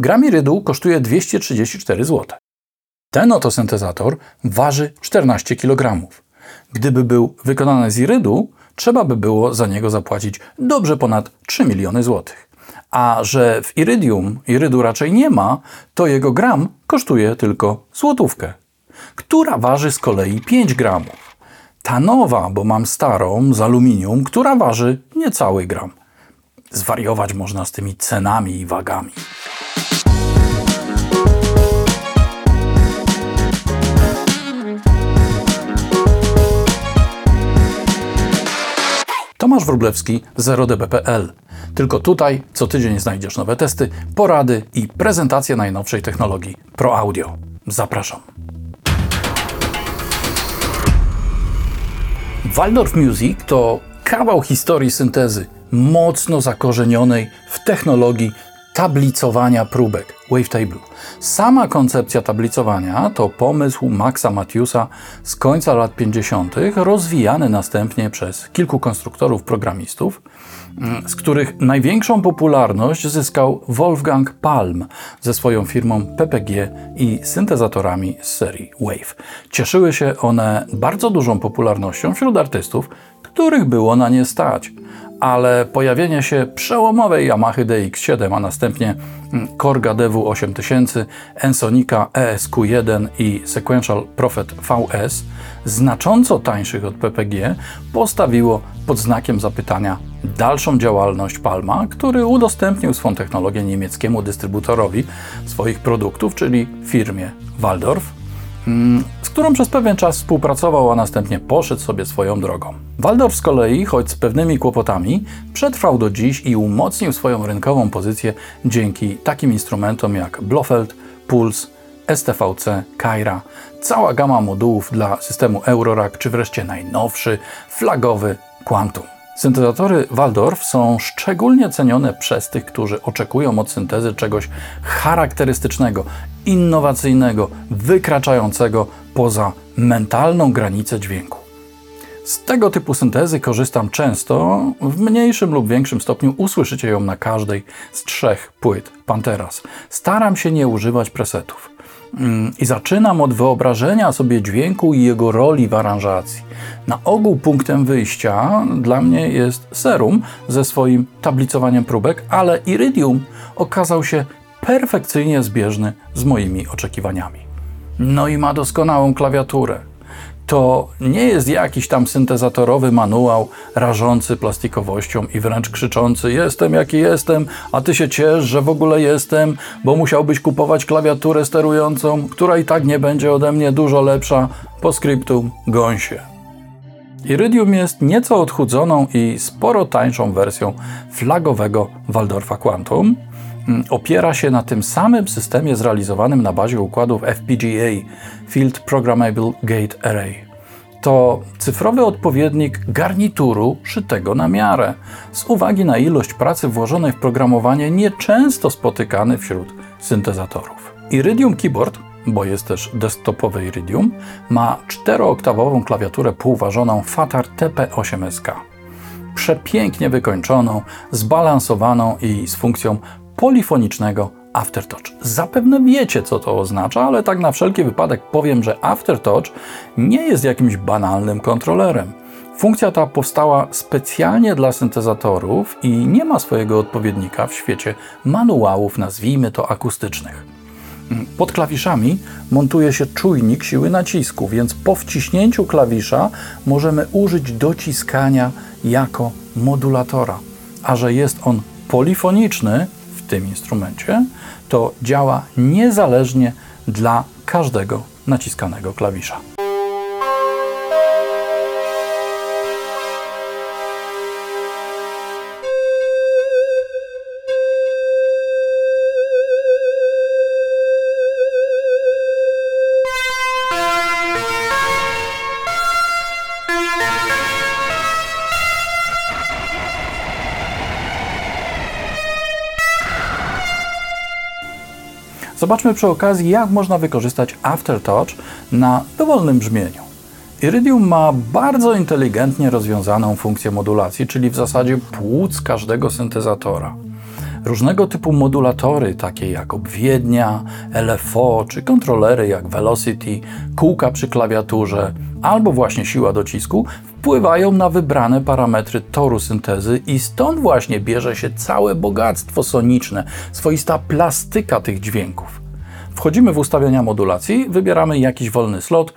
Gram irydu kosztuje 234 zł. Ten oto syntezator waży 14 kg. Gdyby był wykonany z irydu, trzeba by było za niego zapłacić dobrze ponad 3 miliony złotych. A że w irydium irydu raczej nie ma, to jego gram kosztuje tylko złotówkę, która waży z kolei 5 gramów. Ta nowa, bo mam starą z aluminium, która waży niecały gram. Zwariować można z tymi cenami i wagami. Tomasz Wróblewski, 0db.pl. Tylko tutaj co tydzień znajdziesz nowe testy, porady i prezentacje najnowszej technologii Pro Audio. Zapraszam. Waldorf Music to kawał historii syntezy, mocno zakorzenionej w technologii tablicowania próbek, wavetable. Sama koncepcja tablicowania to pomysł Maxa Matthewsa z końca lat 50., rozwijany następnie przez kilku konstruktorów programistów, mm, z których największą popularność zyskał Wolfgang Palm ze swoją firmą PPG i syntezatorami z serii Wave. Cieszyły się one bardzo dużą popularnością wśród artystów, których było na nie stać ale pojawienie się przełomowej Yamaha DX7, a następnie mm, Korga Devu 8000, Ensonica ESQ1 i Sequential Prophet VS, znacząco tańszych od PPG, postawiło pod znakiem zapytania dalszą działalność Palma, który udostępnił swą technologię niemieckiemu dystrybutorowi swoich produktów, czyli firmie Waldorf, z którą przez pewien czas współpracował, a następnie poszedł sobie swoją drogą. Waldorf z kolei, choć z pewnymi kłopotami, przetrwał do dziś i umocnił swoją rynkową pozycję dzięki takim instrumentom jak Blofeld, Pulse, STVC, Kaira, cała gama modułów dla systemu Eurorack, czy wreszcie najnowszy, flagowy Quantum. Syntezatory Waldorf są szczególnie cenione przez tych, którzy oczekują od syntezy czegoś charakterystycznego, innowacyjnego, wykraczającego poza mentalną granicę dźwięku. Z tego typu syntezy korzystam często, w mniejszym lub większym stopniu usłyszycie ją na każdej z trzech płyt Panteras. Staram się nie używać presetów. Mm, I zaczynam od wyobrażenia sobie dźwięku i jego roli w aranżacji. Na ogół punktem wyjścia dla mnie jest serum ze swoim tablicowaniem próbek, ale Iridium okazał się perfekcyjnie zbieżny z moimi oczekiwaniami. No i ma doskonałą klawiaturę. To nie jest jakiś tam syntezatorowy manuał rażący plastikowością i wręcz krzyczący: Jestem jaki jestem, a ty się ciesz, że w ogóle jestem, bo musiałbyś kupować klawiaturę sterującą, która i tak nie będzie ode mnie dużo lepsza. Po skryptum gąsie. Iridium jest nieco odchudzoną i sporo tańszą wersją flagowego Waldorfa Quantum, opiera się na tym samym systemie zrealizowanym na bazie układów FPGA Field Programmable Gate Array. To cyfrowy odpowiednik garnituru szytego na miarę, z uwagi na ilość pracy włożonej w programowanie nieczęsto spotykany wśród syntezatorów. Iridium Keyboard bo jest też desktopowe Iridium, ma czterooktawową klawiaturę półważoną Fatar TP8SK. Przepięknie wykończoną, zbalansowaną i z funkcją polifonicznego Aftertouch. Zapewne wiecie, co to oznacza, ale tak na wszelki wypadek powiem, że Aftertouch nie jest jakimś banalnym kontrolerem. Funkcja ta powstała specjalnie dla syntezatorów i nie ma swojego odpowiednika w świecie manuałów, nazwijmy to akustycznych. Pod klawiszami montuje się czujnik siły nacisku, więc po wciśnięciu klawisza możemy użyć dociskania jako modulatora. A że jest on polifoniczny, tym instrumencie, to działa niezależnie dla każdego naciskanego klawisza. Zobaczmy przy okazji, jak można wykorzystać Aftertouch na dowolnym brzmieniu. Iridium ma bardzo inteligentnie rozwiązaną funkcję modulacji, czyli w zasadzie płuc każdego syntezatora. Różnego typu modulatory, takie jak obwiednia, LFO czy kontrolery jak Velocity, kółka przy klawiaturze albo właśnie siła docisku, wpływają na wybrane parametry toru syntezy i stąd właśnie bierze się całe bogactwo soniczne, swoista plastyka tych dźwięków. Wchodzimy w ustawienia modulacji, wybieramy jakiś wolny slot,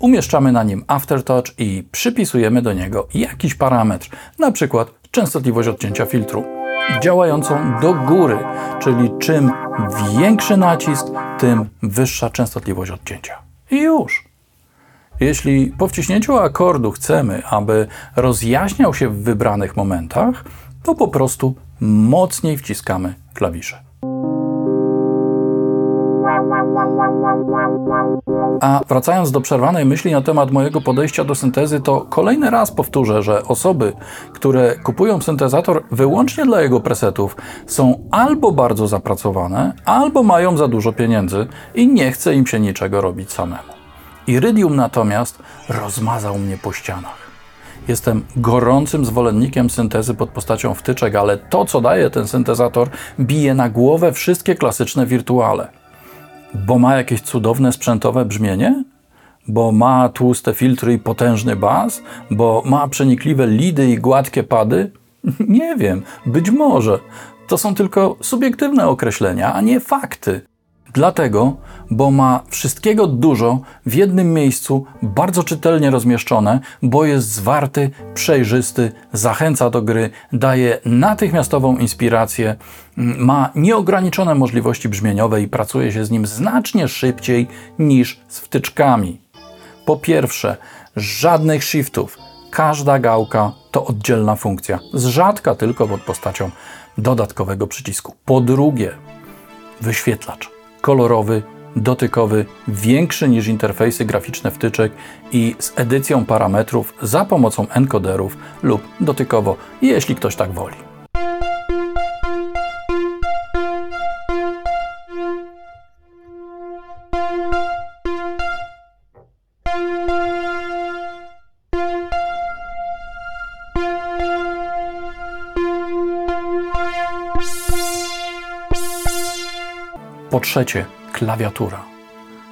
umieszczamy na nim aftertouch i przypisujemy do niego jakiś parametr, na przykład częstotliwość odcięcia filtru, działającą do góry, czyli czym większy nacisk, tym wyższa częstotliwość odcięcia. I już. Jeśli po wciśnięciu akordu chcemy, aby rozjaśniał się w wybranych momentach, to po prostu mocniej wciskamy klawisze. A wracając do przerwanej myśli na temat mojego podejścia do syntezy, to kolejny raz powtórzę, że osoby, które kupują syntezator wyłącznie dla jego presetów, są albo bardzo zapracowane, albo mają za dużo pieniędzy i nie chce im się niczego robić samemu. Iridium natomiast rozmazał mnie po ścianach. Jestem gorącym zwolennikiem syntezy pod postacią wtyczek, ale to, co daje ten syntezator, bije na głowę wszystkie klasyczne wirtuale. Bo ma jakieś cudowne sprzętowe brzmienie? Bo ma tłuste filtry i potężny bas? Bo ma przenikliwe lidy i gładkie pady? Nie wiem, być może. To są tylko subiektywne określenia, a nie fakty. Dlatego, bo ma wszystkiego dużo w jednym miejscu, bardzo czytelnie rozmieszczone, bo jest zwarty, przejrzysty, zachęca do gry, daje natychmiastową inspirację, ma nieograniczone możliwości brzmieniowe i pracuje się z nim znacznie szybciej niż z wtyczkami. Po pierwsze, żadnych shiftów. Każda gałka to oddzielna funkcja, z rzadka tylko pod postacią dodatkowego przycisku. Po drugie, wyświetlacz kolorowy, dotykowy, większy niż interfejsy graficzne wtyczek i z edycją parametrów za pomocą encoderów lub dotykowo, jeśli ktoś tak woli. Trzecie, klawiatura.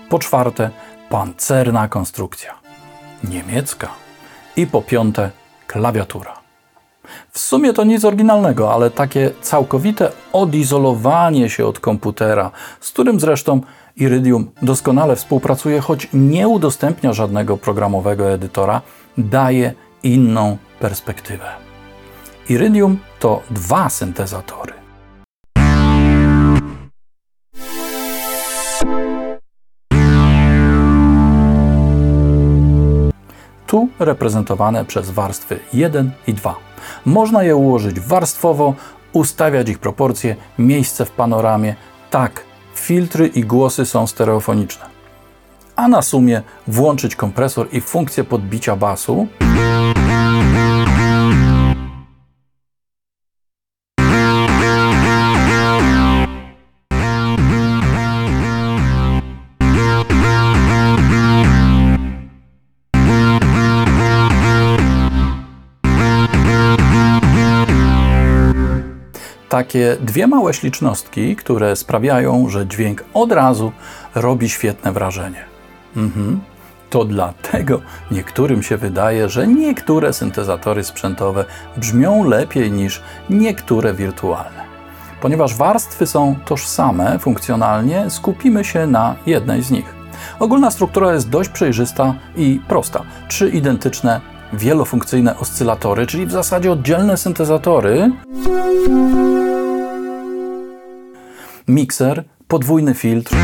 Po czwarte, pancerna konstrukcja. Niemiecka. I po piąte, klawiatura. W sumie to nic oryginalnego, ale takie całkowite odizolowanie się od komputera, z którym zresztą Iridium doskonale współpracuje, choć nie udostępnia żadnego programowego edytora, daje inną perspektywę. Iridium to dwa syntezatory. Tu reprezentowane przez warstwy 1 i 2. Można je ułożyć warstwowo, ustawiać ich proporcje, miejsce w panoramie. Tak, filtry i głosy są stereofoniczne. A na sumie włączyć kompresor i funkcję podbicia basu. Takie dwie małe ślicznostki, które sprawiają, że dźwięk od razu robi świetne wrażenie. Mhm. To dlatego niektórym się wydaje, że niektóre syntezatory sprzętowe brzmią lepiej niż niektóre wirtualne. Ponieważ warstwy są tożsame funkcjonalnie, skupimy się na jednej z nich. Ogólna struktura jest dość przejrzysta i prosta. Trzy identyczne wielofunkcyjne oscylatory, czyli w zasadzie oddzielne syntezatory. Mikser, podwójny filtr.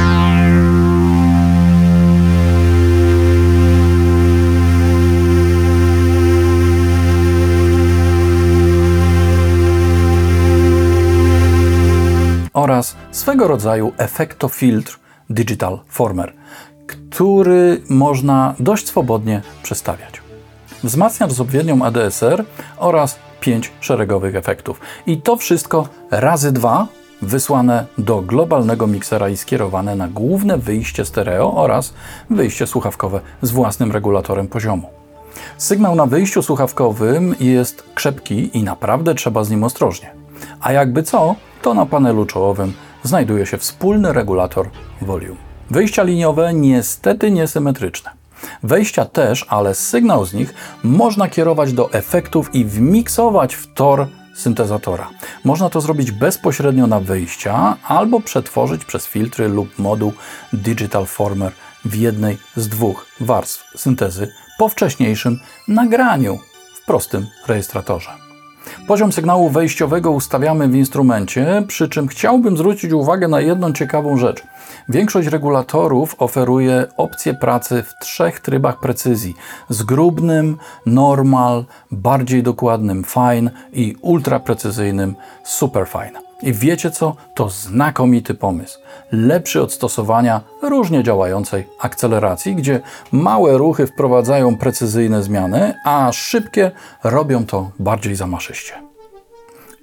oraz swego rodzaju efektofiltr Digital Former, który można dość swobodnie przestawiać wzmacniacz z obwiednią ADSR oraz 5 szeregowych efektów. I to wszystko razy dwa wysłane do globalnego miksera i skierowane na główne wyjście stereo oraz wyjście słuchawkowe z własnym regulatorem poziomu. Sygnał na wyjściu słuchawkowym jest krzepki i naprawdę trzeba z nim ostrożnie. A jakby co, to na panelu czołowym znajduje się wspólny regulator volume. Wyjścia liniowe niestety niesymetryczne. Wejścia też, ale sygnał z nich można kierować do efektów i wmiksować w tor syntezatora. Można to zrobić bezpośrednio na wyjścia albo przetworzyć przez filtry lub moduł Digital Former w jednej z dwóch warstw syntezy po wcześniejszym nagraniu w prostym rejestratorze. Poziom sygnału wejściowego ustawiamy w instrumencie, przy czym chciałbym zwrócić uwagę na jedną ciekawą rzecz. Większość regulatorów oferuje opcję pracy w trzech trybach precyzji: zgrubnym, normal, bardziej dokładnym fine i ultraprecyzyjnym superfine. I wiecie co? To znakomity pomysł. Lepszy od stosowania różnie działającej akceleracji, gdzie małe ruchy wprowadzają precyzyjne zmiany, a szybkie robią to bardziej zamaszyście.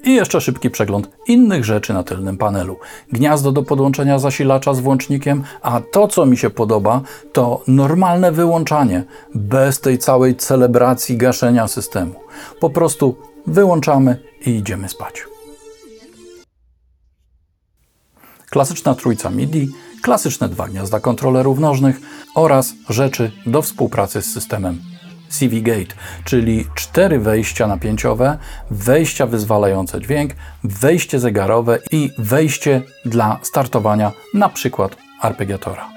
I jeszcze szybki przegląd innych rzeczy na tylnym panelu. Gniazdo do podłączenia zasilacza z włącznikiem, a to co mi się podoba to normalne wyłączanie, bez tej całej celebracji gaszenia systemu. Po prostu wyłączamy i idziemy spać. klasyczna trójca MIDI, klasyczne dwa gniazda kontrolerów nożnych oraz rzeczy do współpracy z systemem CV Gate, czyli cztery wejścia napięciowe, wejścia wyzwalające dźwięk, wejście zegarowe i wejście dla startowania na przykład arpeggiatora.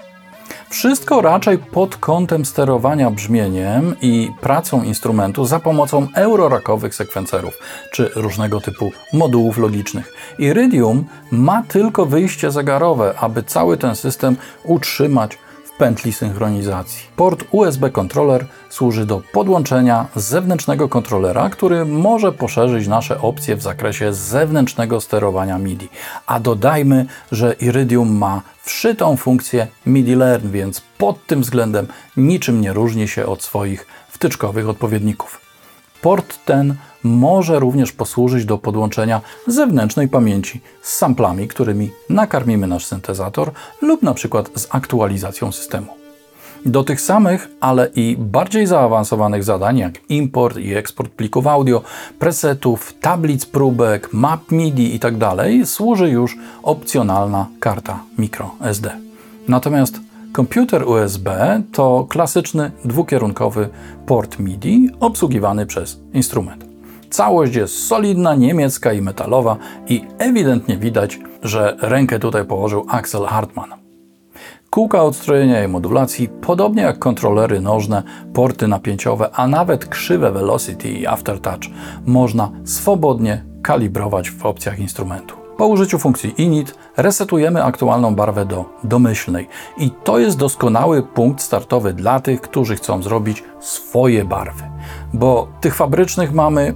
Wszystko raczej pod kątem sterowania brzmieniem i pracą instrumentu za pomocą eurorakowych sekwencerów czy różnego typu modułów logicznych. Iridium ma tylko wyjście zegarowe, aby cały ten system utrzymać pętli synchronizacji. Port USB controller służy do podłączenia zewnętrznego kontrolera, który może poszerzyć nasze opcje w zakresie zewnętrznego sterowania MIDI. A dodajmy, że Iridium ma wszytą funkcję MIDI Learn, więc pod tym względem niczym nie różni się od swoich wtyczkowych odpowiedników. Port ten może również posłużyć do podłączenia zewnętrznej pamięci z samplami, którymi nakarmimy nasz syntezator lub na przykład z aktualizacją systemu. Do tych samych, ale i bardziej zaawansowanych zadań, jak import i eksport plików audio, presetów, tablic próbek, map MIDI itd., tak służy już opcjonalna karta microSD. Natomiast komputer USB to klasyczny dwukierunkowy port MIDI obsługiwany przez instrument. Całość jest solidna, niemiecka i metalowa i ewidentnie widać, że rękę tutaj położył Axel Hartmann. Kółka odstrojenia i modulacji, podobnie jak kontrolery nożne, porty napięciowe, a nawet krzywe Velocity i Aftertouch, można swobodnie kalibrować w opcjach instrumentu. Po użyciu funkcji init resetujemy aktualną barwę do domyślnej i to jest doskonały punkt startowy dla tych, którzy chcą zrobić swoje barwy, bo tych fabrycznych mamy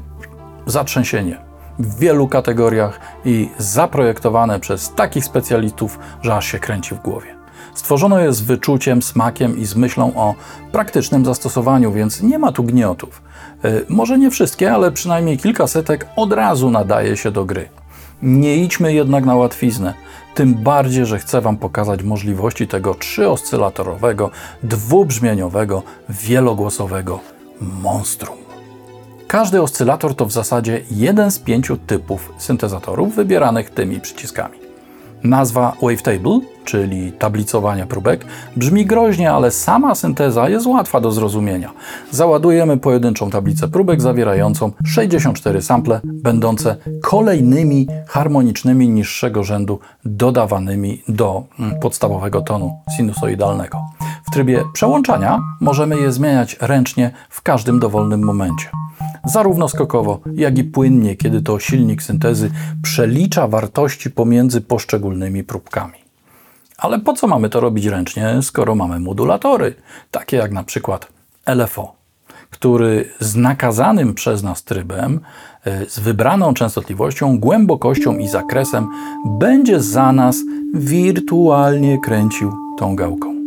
zatrzęsienie w wielu kategoriach i zaprojektowane przez takich specjalistów, że aż się kręci w głowie. Stworzono je z wyczuciem, smakiem i z myślą o praktycznym zastosowaniu, więc nie ma tu gniotów. Yy, może nie wszystkie, ale przynajmniej kilka setek od razu nadaje się do gry. Nie idźmy jednak na łatwiznę, tym bardziej, że chcę Wam pokazać możliwości tego trzyoscylatorowego, dwubrzmieniowego, wielogłosowego monstrum. Każdy oscylator to w zasadzie jeden z pięciu typów syntezatorów wybieranych tymi przyciskami. Nazwa wavetable, czyli tablicowania próbek, brzmi groźnie, ale sama synteza jest łatwa do zrozumienia. Załadujemy pojedynczą tablicę próbek zawierającą 64 sample, będące kolejnymi harmonicznymi niższego rzędu dodawanymi do mm, podstawowego tonu sinusoidalnego. W trybie przełączania możemy je zmieniać ręcznie w każdym dowolnym momencie zarówno skokowo, jak i płynnie, kiedy to silnik syntezy przelicza wartości pomiędzy poszczególnymi próbkami. Ale po co mamy to robić ręcznie, skoro mamy modulatory, takie jak na przykład LFO, który z nakazanym przez nas trybem, e, z wybraną częstotliwością, głębokością i zakresem będzie za nas wirtualnie kręcił tą gałką.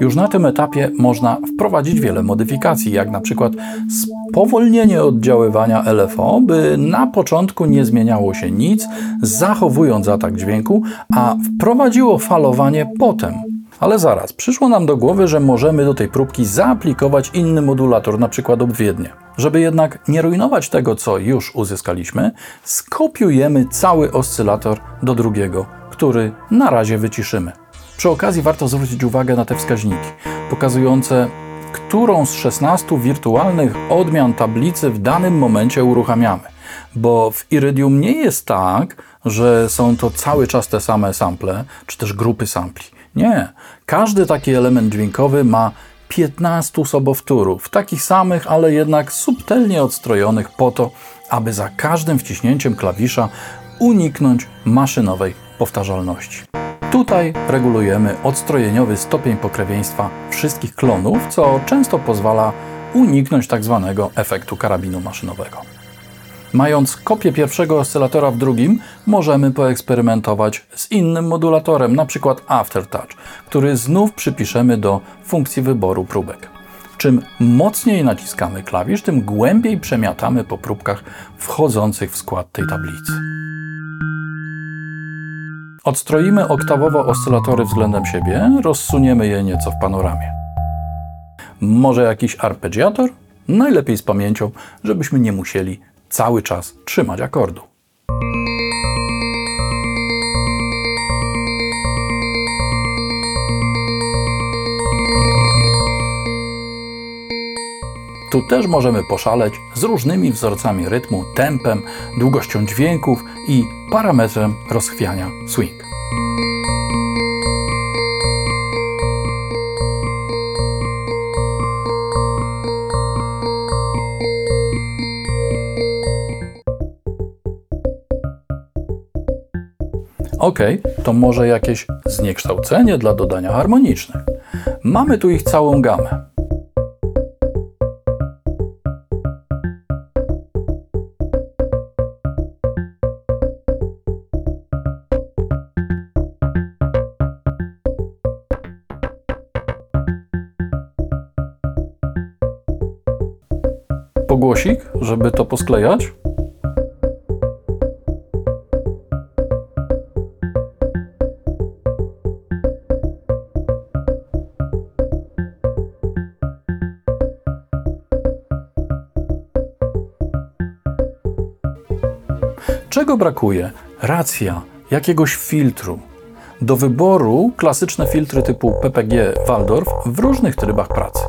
Już na tym etapie można wprowadzić wiele modyfikacji, jak na przykład spowolnienie oddziaływania LFO, by na początku nie zmieniało się nic, zachowując atak dźwięku, a wprowadziło falowanie potem. Ale zaraz, przyszło nam do głowy, że możemy do tej próbki zaaplikować inny modulator, np. obwiednie. Żeby jednak nie rujnować tego, co już uzyskaliśmy, skopiujemy cały oscylator do drugiego, który na razie wyciszymy. Przy okazji warto zwrócić uwagę na te wskaźniki, pokazujące, którą z 16 wirtualnych odmian tablicy w danym momencie uruchamiamy. Bo w Iridium nie jest tak, że są to cały czas te same sample, czy też grupy sampli. Nie. Każdy taki element dźwiękowy ma 15 sobowtórów, takich samych, ale jednak subtelnie odstrojonych po to, aby za każdym wciśnięciem klawisza uniknąć maszynowej powtarzalności. Tutaj regulujemy odstrojeniowy stopień pokrewieństwa wszystkich klonów, co często pozwala uniknąć tzw. Tak efektu karabinu maszynowego. Mając kopię pierwszego oscylatora w drugim, możemy poeksperymentować z innym modulatorem, np. Aftertouch, który znów przypiszemy do funkcji wyboru próbek. Czym mocniej naciskamy klawisz, tym głębiej przemiatamy po próbkach wchodzących w skład tej tablicy. Odstroimy oktawowo oscylatory względem siebie, rozsuniemy je nieco w panoramie. Może jakiś arpeggiator? Najlepiej z pamięcią, żebyśmy nie musieli cały czas trzymać akordu. Tu też możemy poszaleć z różnymi wzorcami rytmu, tempem, długością dźwięków i parametrem rozchwiania swing. Ok, to może jakieś zniekształcenie dla dodania harmonicznych. Mamy tu ich całą gamę. Pogłosik, żeby to posklejać. Czego brakuje? Racja, jakiegoś filtru. Do wyboru klasyczne filtry typu PPG Waldorf w różnych trybach pracy.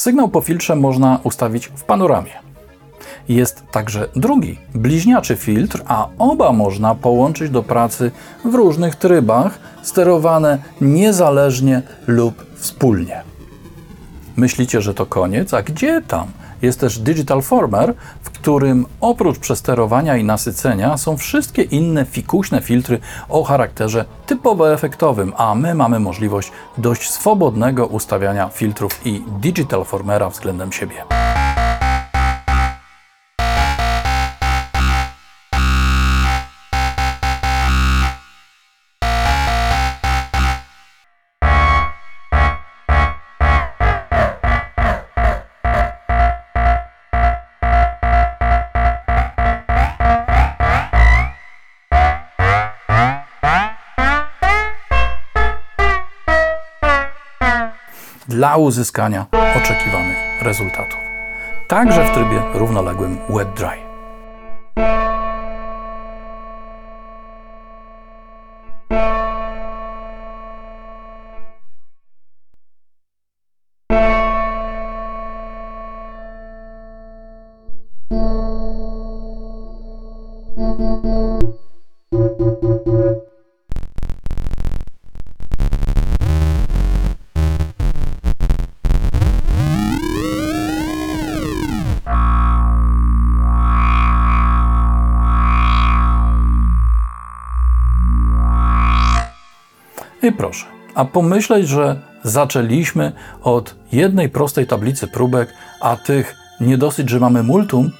Sygnał po filtrze można ustawić w panoramie. Jest także drugi, bliźniaczy filtr, a oba można połączyć do pracy w różnych trybach, sterowane niezależnie lub wspólnie. Myślicie, że to koniec? A gdzie tam? Jest też Digital Former, w którym oprócz przesterowania i nasycenia są wszystkie inne fikuśne filtry o charakterze typowo efektowym, a my mamy możliwość dość swobodnego ustawiania filtrów i Digital Formera względem siebie. Dla uzyskania oczekiwanych rezultatów. Także w trybie równoległym wet-dry. Thank I proszę, a pomyśleć, że zaczęliśmy od jednej prostej tablicy próbek, a tych nie dosyć, że mamy multum,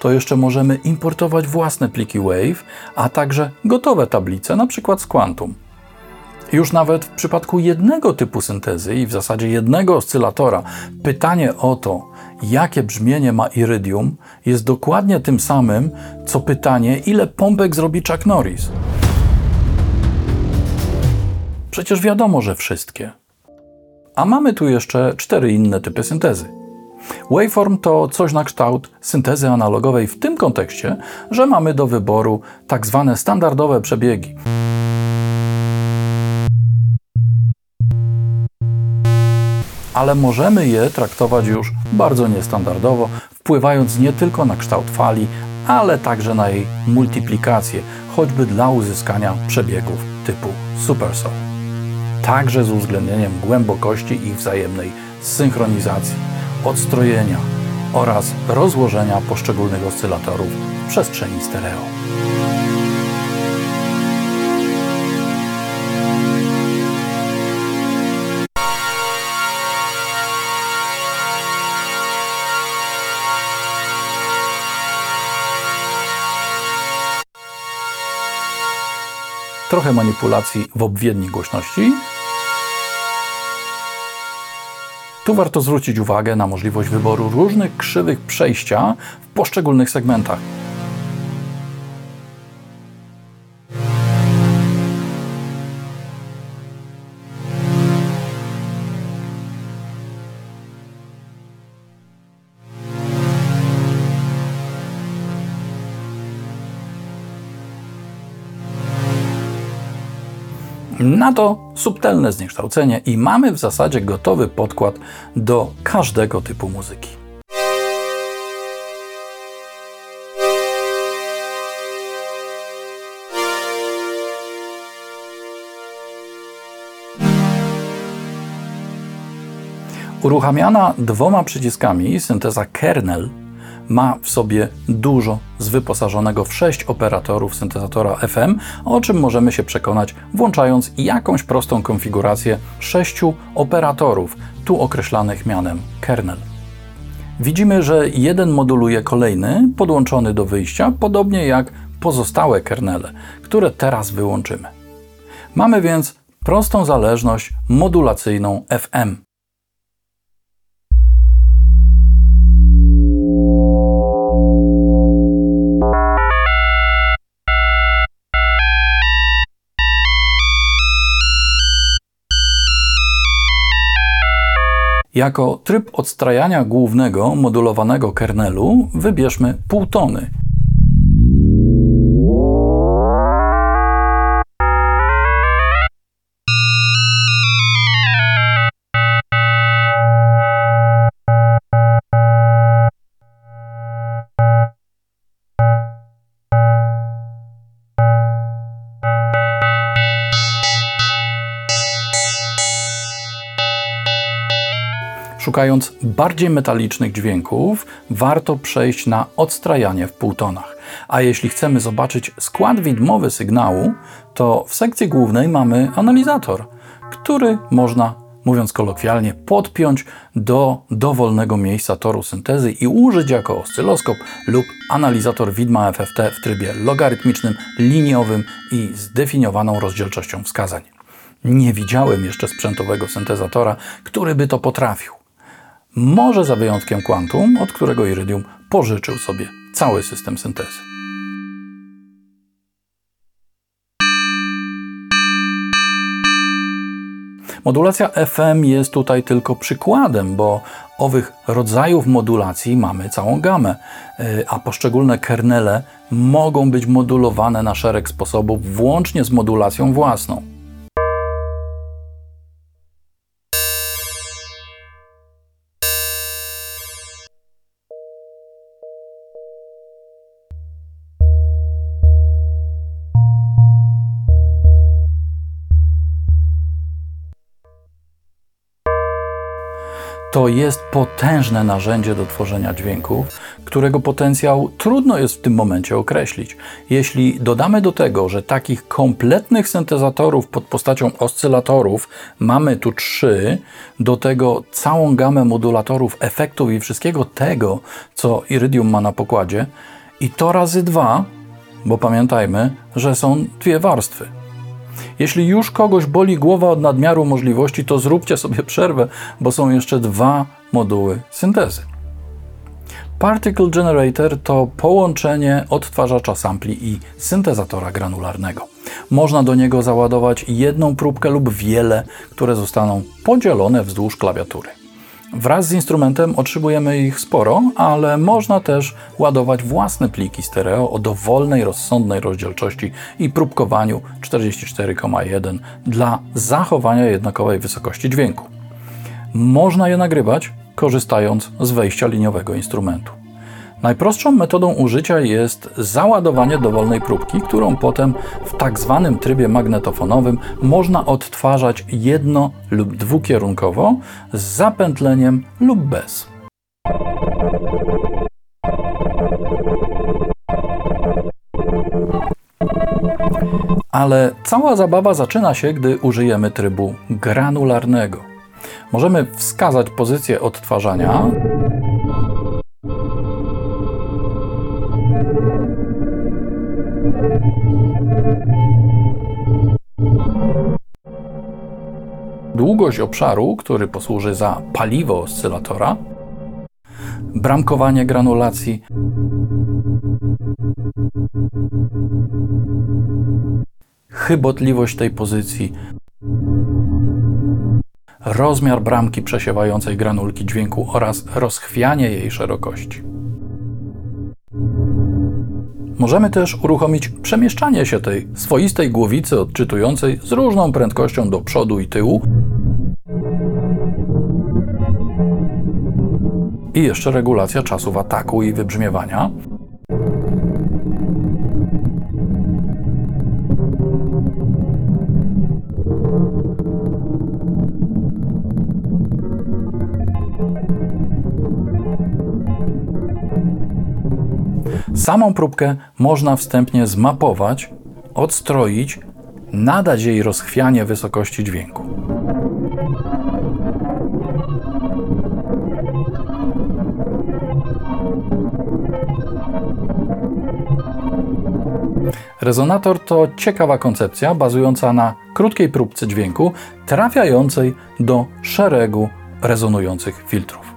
to jeszcze możemy importować własne pliki Wave, a także gotowe tablice, na przykład z Quantum. Już nawet w przypadku jednego typu syntezy i w zasadzie jednego oscylatora, pytanie o to, jakie brzmienie ma Iridium, jest dokładnie tym samym, co pytanie, ile pompek zrobi Chuck Norris. Przecież wiadomo, że wszystkie. A mamy tu jeszcze cztery inne typy syntezy. Waveform to coś na kształt syntezy analogowej w tym kontekście, że mamy do wyboru tak zwane standardowe przebiegi. Ale możemy je traktować już bardzo niestandardowo, wpływając nie tylko na kształt fali, ale także na jej multiplikację, choćby dla uzyskania przebiegów typu supersol. Także z uwzględnieniem głębokości ich wzajemnej synchronizacji, odstrojenia oraz rozłożenia poszczególnych oscylatorów w przestrzeni stereo. Trochę manipulacji w obwiedni głośności. Tu warto zwrócić uwagę na możliwość wyboru różnych krzywych przejścia w poszczególnych segmentach. Na to subtelne zniekształcenie i mamy w zasadzie gotowy podkład do każdego typu muzyki. Uruchamiana dwoma przyciskami synteza kernel ma w sobie dużo z wyposażonego w 6 operatorów syntezatora FM, o czym możemy się przekonać włączając jakąś prostą konfigurację 6 operatorów, tu określanych mianem kernel. Widzimy, że jeden moduluje kolejny podłączony do wyjścia, podobnie jak pozostałe kernele, które teraz wyłączymy. Mamy więc prostą zależność modulacyjną FM. Jako tryb odstrajania głównego modulowanego kernelu wybierzmy półtony. Szukając bardziej metalicznych dźwięków, warto przejść na odstrajanie w półtonach. A jeśli chcemy zobaczyć skład widmowy sygnału, to w sekcji głównej mamy analizator, który można, mówiąc kolokwialnie, podpiąć do dowolnego miejsca toru syntezy i użyć jako oscyloskop lub analizator widma FFT w trybie logarytmicznym, liniowym i zdefiniowaną rozdzielczością wskazań. Nie widziałem jeszcze sprzętowego syntezatora, który by to potrafił. Może za wyjątkiem Quantum, od którego Iridium pożyczył sobie cały system syntezy. Modulacja FM jest tutaj tylko przykładem, bo Owych rodzajów modulacji mamy całą gamę, y, a poszczególne kernele mogą być modulowane na szereg sposobów, włącznie z modulacją własną. To jest potężne narzędzie do tworzenia dźwięków, którego potencjał trudno jest w tym momencie określić. Jeśli dodamy do tego, że takich kompletnych syntezatorów pod postacią oscylatorów mamy tu trzy, do tego całą gamę modulatorów, efektów i wszystkiego tego, co Iridium ma na pokładzie, i to razy dwa, bo pamiętajmy, że są dwie warstwy. Jeśli już kogoś boli głowa od nadmiaru możliwości, to zróbcie sobie przerwę, bo są jeszcze dwa moduły syntezy. Particle Generator to połączenie odtwarzacza sampli i syntezatora granularnego. Można do niego załadować jedną próbkę lub wiele, które zostaną podzielone wzdłuż klawiatury. Wraz z instrumentem otrzymujemy ich sporo, ale można też ładować własne pliki stereo o dowolnej, rozsądnej rozdzielczości i próbkowaniu 44,1 dla zachowania jednakowej wysokości dźwięku. Można je nagrywać korzystając z wejścia liniowego instrumentu. Najprostszą metodą użycia jest załadowanie dowolnej próbki, którą potem w tak zwanym trybie magnetofonowym można odtwarzać jedno lub dwukierunkowo z zapętleniem lub bez. Ale cała zabawa zaczyna się, gdy użyjemy trybu granularnego. Możemy wskazać pozycję odtwarzania długość obszaru, który posłuży za paliwo oscylatora, bramkowanie granulacji, chybotliwość tej pozycji, rozmiar bramki przesiewającej granulki dźwięku oraz rozchwianie jej szerokości. Możemy też uruchomić przemieszczanie się tej swoistej głowicy odczytującej z różną prędkością do przodu i tyłu. I jeszcze regulacja czasów ataku i wybrzmiewania. Samą próbkę można wstępnie zmapować, odstroić, nadać jej rozchwianie wysokości dźwięku. Rezonator to ciekawa koncepcja bazująca na krótkiej próbce dźwięku trafiającej do szeregu rezonujących filtrów.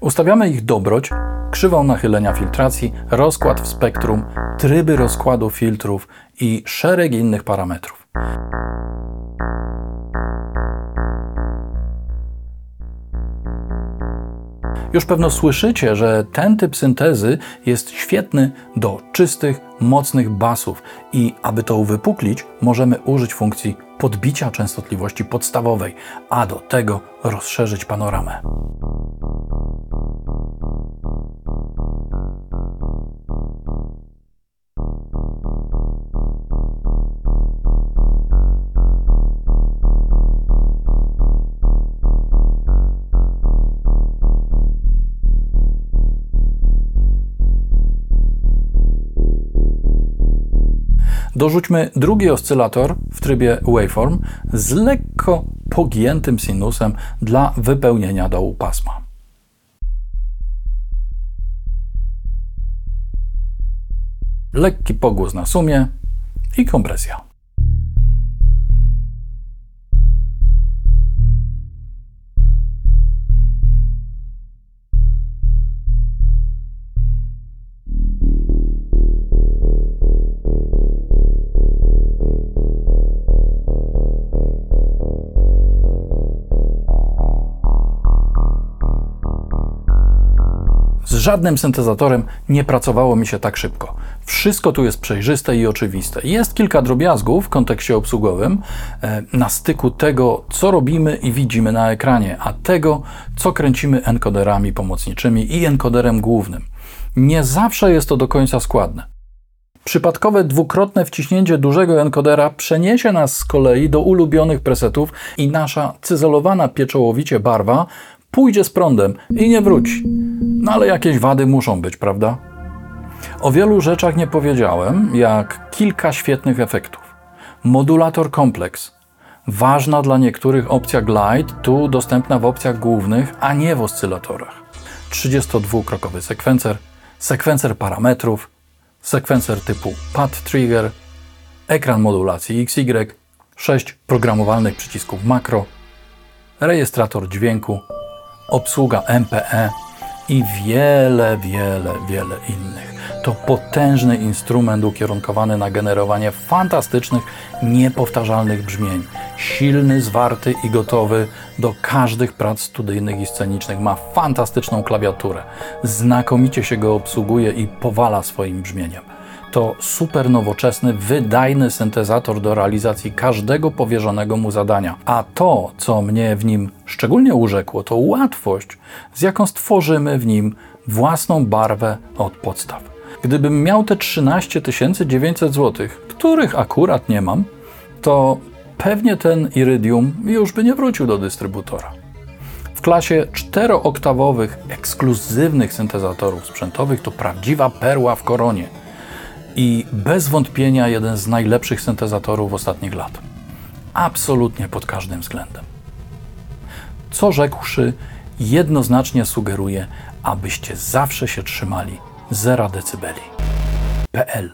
Ustawiamy ich dobroć, krzywą nachylenia filtracji, rozkład w spektrum, tryby rozkładu filtrów i szereg innych parametrów. Już pewno słyszycie, że ten typ syntezy jest świetny do czystych, mocnych basów i aby to uwypuklić, możemy użyć funkcji podbicia częstotliwości podstawowej, a do tego rozszerzyć panoramę. Dorzućmy drugi oscylator w trybie waveform z lekko pogiętym sinusem dla wypełnienia dołu pasma. Lekki pogłos na sumie i kompresja. Żadnym syntezatorem nie pracowało mi się tak szybko. Wszystko tu jest przejrzyste i oczywiste. Jest kilka drobiazgów w kontekście obsługowym e, na styku tego, co robimy i widzimy na ekranie, a tego, co kręcimy encoderami pomocniczymi i encoderem głównym. Nie zawsze jest to do końca składne. Przypadkowe dwukrotne wciśnięcie dużego encodera przeniesie nas z kolei do ulubionych presetów i nasza cyzelowana pieczołowicie barwa pójdzie z prądem i nie wróci. No ale jakieś wady muszą być, prawda? O wielu rzeczach nie powiedziałem, jak kilka świetnych efektów. Modulator kompleks. Ważna dla niektórych opcja Glide, tu dostępna w opcjach głównych, a nie w oscylatorach. 32-krokowy sekwencer, sekwencer parametrów, sekwencer typu pad trigger, ekran modulacji XY, 6 programowalnych przycisków makro, rejestrator dźwięku, obsługa MPE i wiele, wiele, wiele innych. To potężny instrument ukierunkowany na generowanie fantastycznych, niepowtarzalnych brzmień. Silny, zwarty i gotowy do każdych prac studyjnych i scenicznych. Ma fantastyczną klawiaturę. Znakomicie się go obsługuje i powala swoim brzmieniem to super nowoczesny, wydajny syntezator do realizacji każdego powierzonego mu zadania. A to, co mnie w nim szczególnie urzekło, to łatwość, z jaką stworzymy w nim własną barwę od podstaw. Gdybym miał te 13 900 zł, których akurat nie mam, to pewnie ten Iridium już by nie wrócił do dystrybutora. W klasie czterooktawowych, ekskluzywnych syntezatorów sprzętowych to prawdziwa perła w koronie i bez wątpienia jeden z najlepszych syntezatorów ostatnich lat. Absolutnie pod każdym względem. Co rzekłszy, jednoznacznie sugeruje, abyście zawsze się trzymali 0 decybeli. PL